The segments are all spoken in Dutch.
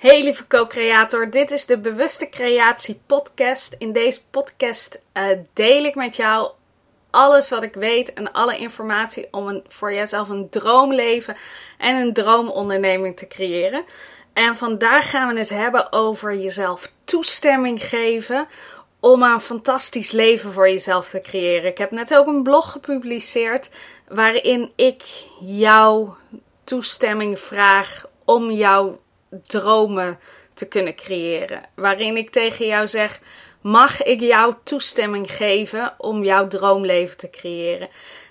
Hey lieve co-creator, dit is de Bewuste Creatie podcast. In deze podcast uh, deel ik met jou alles wat ik weet en alle informatie om voor jezelf een droomleven en een droomonderneming te creëren. En vandaag gaan we het hebben over jezelf toestemming geven om een fantastisch leven voor jezelf te creëren. Ik heb net ook een blog gepubliceerd waarin ik jouw toestemming vraag om jouw dromen te kunnen creëren. Waarin ik tegen jou zeg: mag ik jou toestemming geven om jouw droomleven te creëren?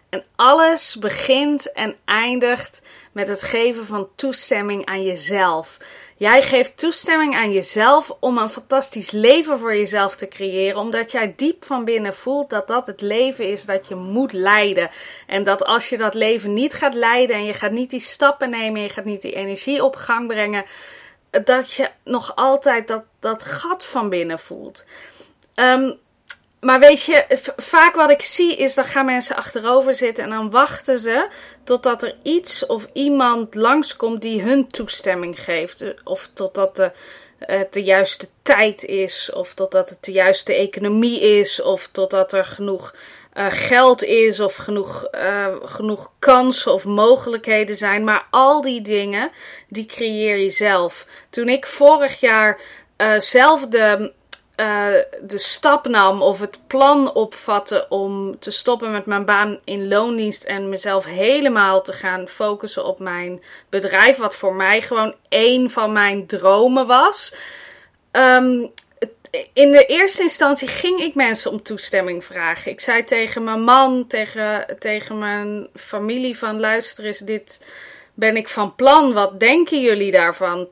En alles begint en eindigt met het geven van toestemming aan jezelf. Jij geeft toestemming aan jezelf om een fantastisch leven voor jezelf te creëren, omdat jij diep van binnen voelt dat dat het leven is dat je moet leiden. En dat als je dat leven niet gaat leiden en je gaat niet die stappen nemen, en je gaat niet die energie op gang brengen, dat je nog altijd dat, dat gat van binnen voelt. Um, maar weet je, vaak wat ik zie is dat gaan mensen achterover zitten en dan wachten ze totdat er iets of iemand langskomt die hun toestemming geeft. Of totdat de, het de juiste tijd is, of totdat het de juiste economie is, of totdat er genoeg uh, geld is, of genoeg, uh, genoeg kansen of mogelijkheden zijn. Maar al die dingen, die creëer je zelf. Toen ik vorig jaar uh, zelf de uh, de stap nam of het plan opvatte om te stoppen met mijn baan in loondienst en mezelf helemaal te gaan focussen op mijn bedrijf, wat voor mij gewoon één van mijn dromen was. Um, in de eerste instantie ging ik mensen om toestemming vragen. Ik zei tegen mijn man, tegen, tegen mijn familie van luister eens, dit ben ik van plan. Wat denken jullie daarvan?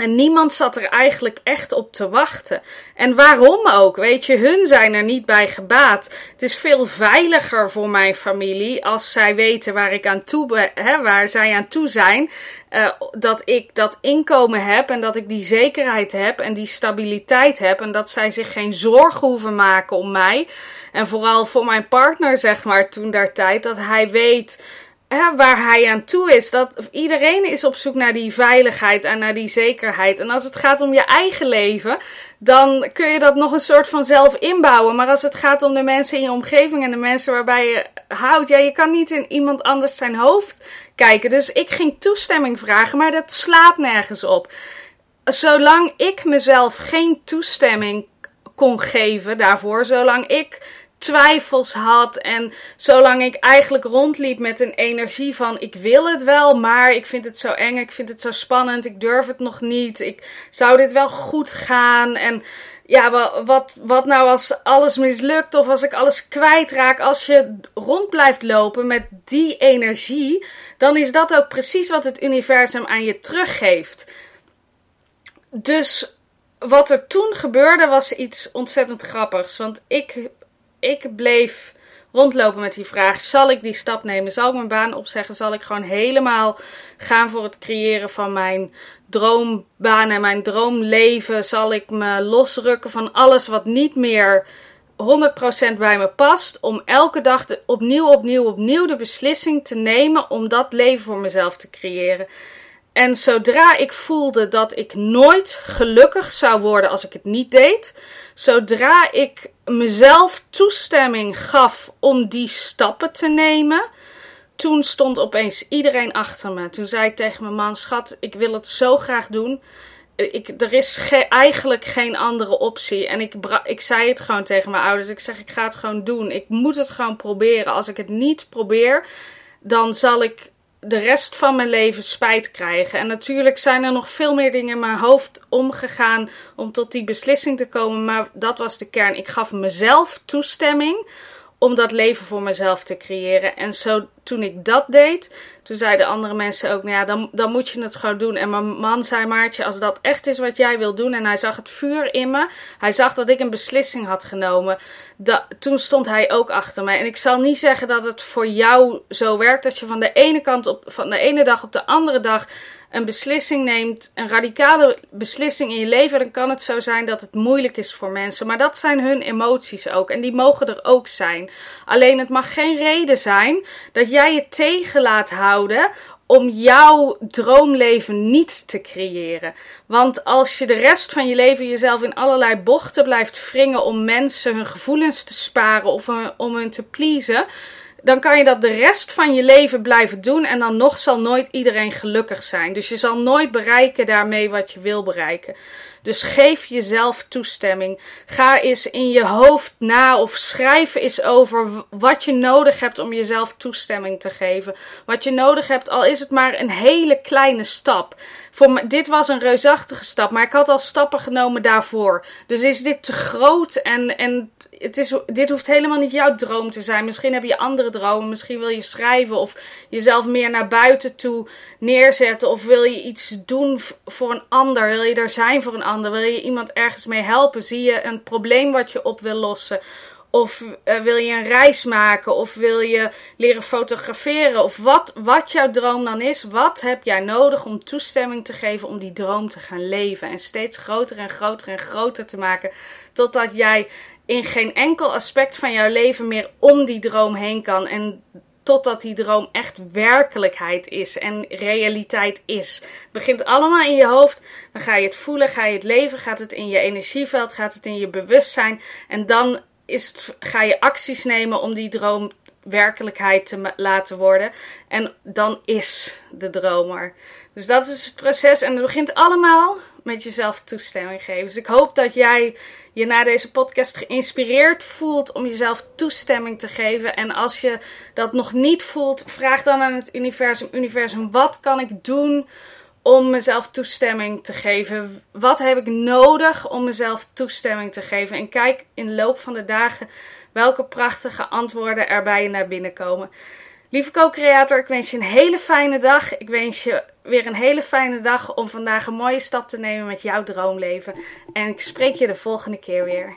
En niemand zat er eigenlijk echt op te wachten. En waarom ook? Weet je, hun zijn er niet bij gebaat. Het is veel veiliger voor mijn familie als zij weten waar ik aan toe hè, waar zij aan toe zijn. Uh, dat ik dat inkomen heb en dat ik die zekerheid heb en die stabiliteit heb. En dat zij zich geen zorgen hoeven maken om mij. En vooral voor mijn partner, zeg maar, toen daar tijd. Dat hij weet waar hij aan toe is. Dat iedereen is op zoek naar die veiligheid en naar die zekerheid. En als het gaat om je eigen leven, dan kun je dat nog een soort van zelf inbouwen. Maar als het gaat om de mensen in je omgeving en de mensen waarbij je houdt, ja, je kan niet in iemand anders zijn hoofd kijken. Dus ik ging toestemming vragen, maar dat slaat nergens op. Zolang ik mezelf geen toestemming kon geven daarvoor, zolang ik twijfels had. En zolang ik eigenlijk rondliep met een energie van ik wil het wel, maar ik vind het zo eng, ik vind het zo spannend, ik durf het nog niet, ik zou dit wel goed gaan. En ja, wat, wat nou als alles mislukt of als ik alles kwijtraak, als je rond blijft lopen met die energie, dan is dat ook precies wat het universum aan je teruggeeft. Dus wat er toen gebeurde was iets ontzettend grappigs. Want ik ik bleef rondlopen met die vraag: zal ik die stap nemen? Zal ik mijn baan opzeggen? Zal ik gewoon helemaal gaan voor het creëren van mijn droombaan en mijn droomleven? Zal ik me losrukken van alles wat niet meer 100% bij me past? Om elke dag opnieuw, opnieuw, opnieuw de beslissing te nemen om dat leven voor mezelf te creëren. En zodra ik voelde dat ik nooit gelukkig zou worden als ik het niet deed, zodra ik mezelf toestemming gaf om die stappen te nemen, toen stond opeens iedereen achter me. Toen zei ik tegen mijn man: Schat, ik wil het zo graag doen. Ik, er is eigenlijk geen andere optie. En ik, ik zei het gewoon tegen mijn ouders. Ik zeg: Ik ga het gewoon doen. Ik moet het gewoon proberen. Als ik het niet probeer, dan zal ik de rest van mijn leven spijt krijgen. En natuurlijk zijn er nog veel meer dingen in mijn hoofd omgegaan om tot die beslissing te komen. Maar dat was de kern. Ik gaf mezelf toestemming om dat leven voor mezelf te creëren. En zo, toen ik dat deed, toen zeiden andere mensen ook, nou ja, dan, dan moet je het gewoon doen. En mijn man zei, Maartje, als dat echt is wat jij wil doen, en hij zag het vuur in me, hij zag dat ik een beslissing had genomen, toen stond hij ook achter mij. En ik zal niet zeggen dat het voor jou zo werkt, dat je van de ene kant op, van de ene dag op de andere dag een beslissing neemt, een radicale beslissing in je leven, dan kan het zo zijn dat het moeilijk is voor mensen. Maar dat zijn hun emoties ook. En die mogen er ook zijn. Alleen het mag geen reden zijn dat jij je tegen laat houden om jouw droomleven niet te creëren. Want als je de rest van je leven jezelf in allerlei bochten blijft wringen om mensen hun gevoelens te sparen of om hun te pleasen, dan kan je dat de rest van je leven blijven doen en dan nog zal nooit iedereen gelukkig zijn. Dus je zal nooit bereiken daarmee wat je wil bereiken. Dus geef jezelf toestemming. Ga eens in je hoofd na of schrijf eens over wat je nodig hebt om jezelf toestemming te geven. Wat je nodig hebt, al is het maar een hele kleine stap. Voor me, dit was een reusachtige stap, maar ik had al stappen genomen daarvoor. Dus is dit te groot en, en het is, dit hoeft helemaal niet jouw droom te zijn. Misschien heb je andere dromen. Misschien wil je schrijven of jezelf meer naar buiten toe neerzetten. Of wil je iets doen voor een ander. Wil je er zijn voor een ander. Wil je iemand ergens mee helpen. Zie je een probleem wat je op wil lossen. Of uh, wil je een reis maken? Of wil je leren fotograferen? Of wat, wat jouw droom dan is. Wat heb jij nodig om toestemming te geven om die droom te gaan leven? En steeds groter en groter en groter te maken. Totdat jij in geen enkel aspect van jouw leven meer om die droom heen kan. En totdat die droom echt werkelijkheid is en realiteit is. Het begint allemaal in je hoofd. Dan ga je het voelen, ga je het leven, gaat het in je energieveld, gaat het in je bewustzijn. En dan is ga je acties nemen om die droom werkelijkheid te laten worden. En dan is de dromer. Dus dat is het proces. En het begint allemaal met jezelf toestemming geven. Dus ik hoop dat jij je na deze podcast geïnspireerd voelt om jezelf toestemming te geven. En als je dat nog niet voelt, vraag dan aan het universum: Universum, wat kan ik doen om mezelf toestemming te geven? Wat heb ik nodig om mezelf toestemming te geven? En kijk in de loop van de dagen welke prachtige antwoorden er bij je naar binnen komen. Lieve co-creator, ik wens je een hele fijne dag. Ik wens je weer een hele fijne dag om vandaag een mooie stap te nemen met jouw droomleven. En ik spreek je de volgende keer weer.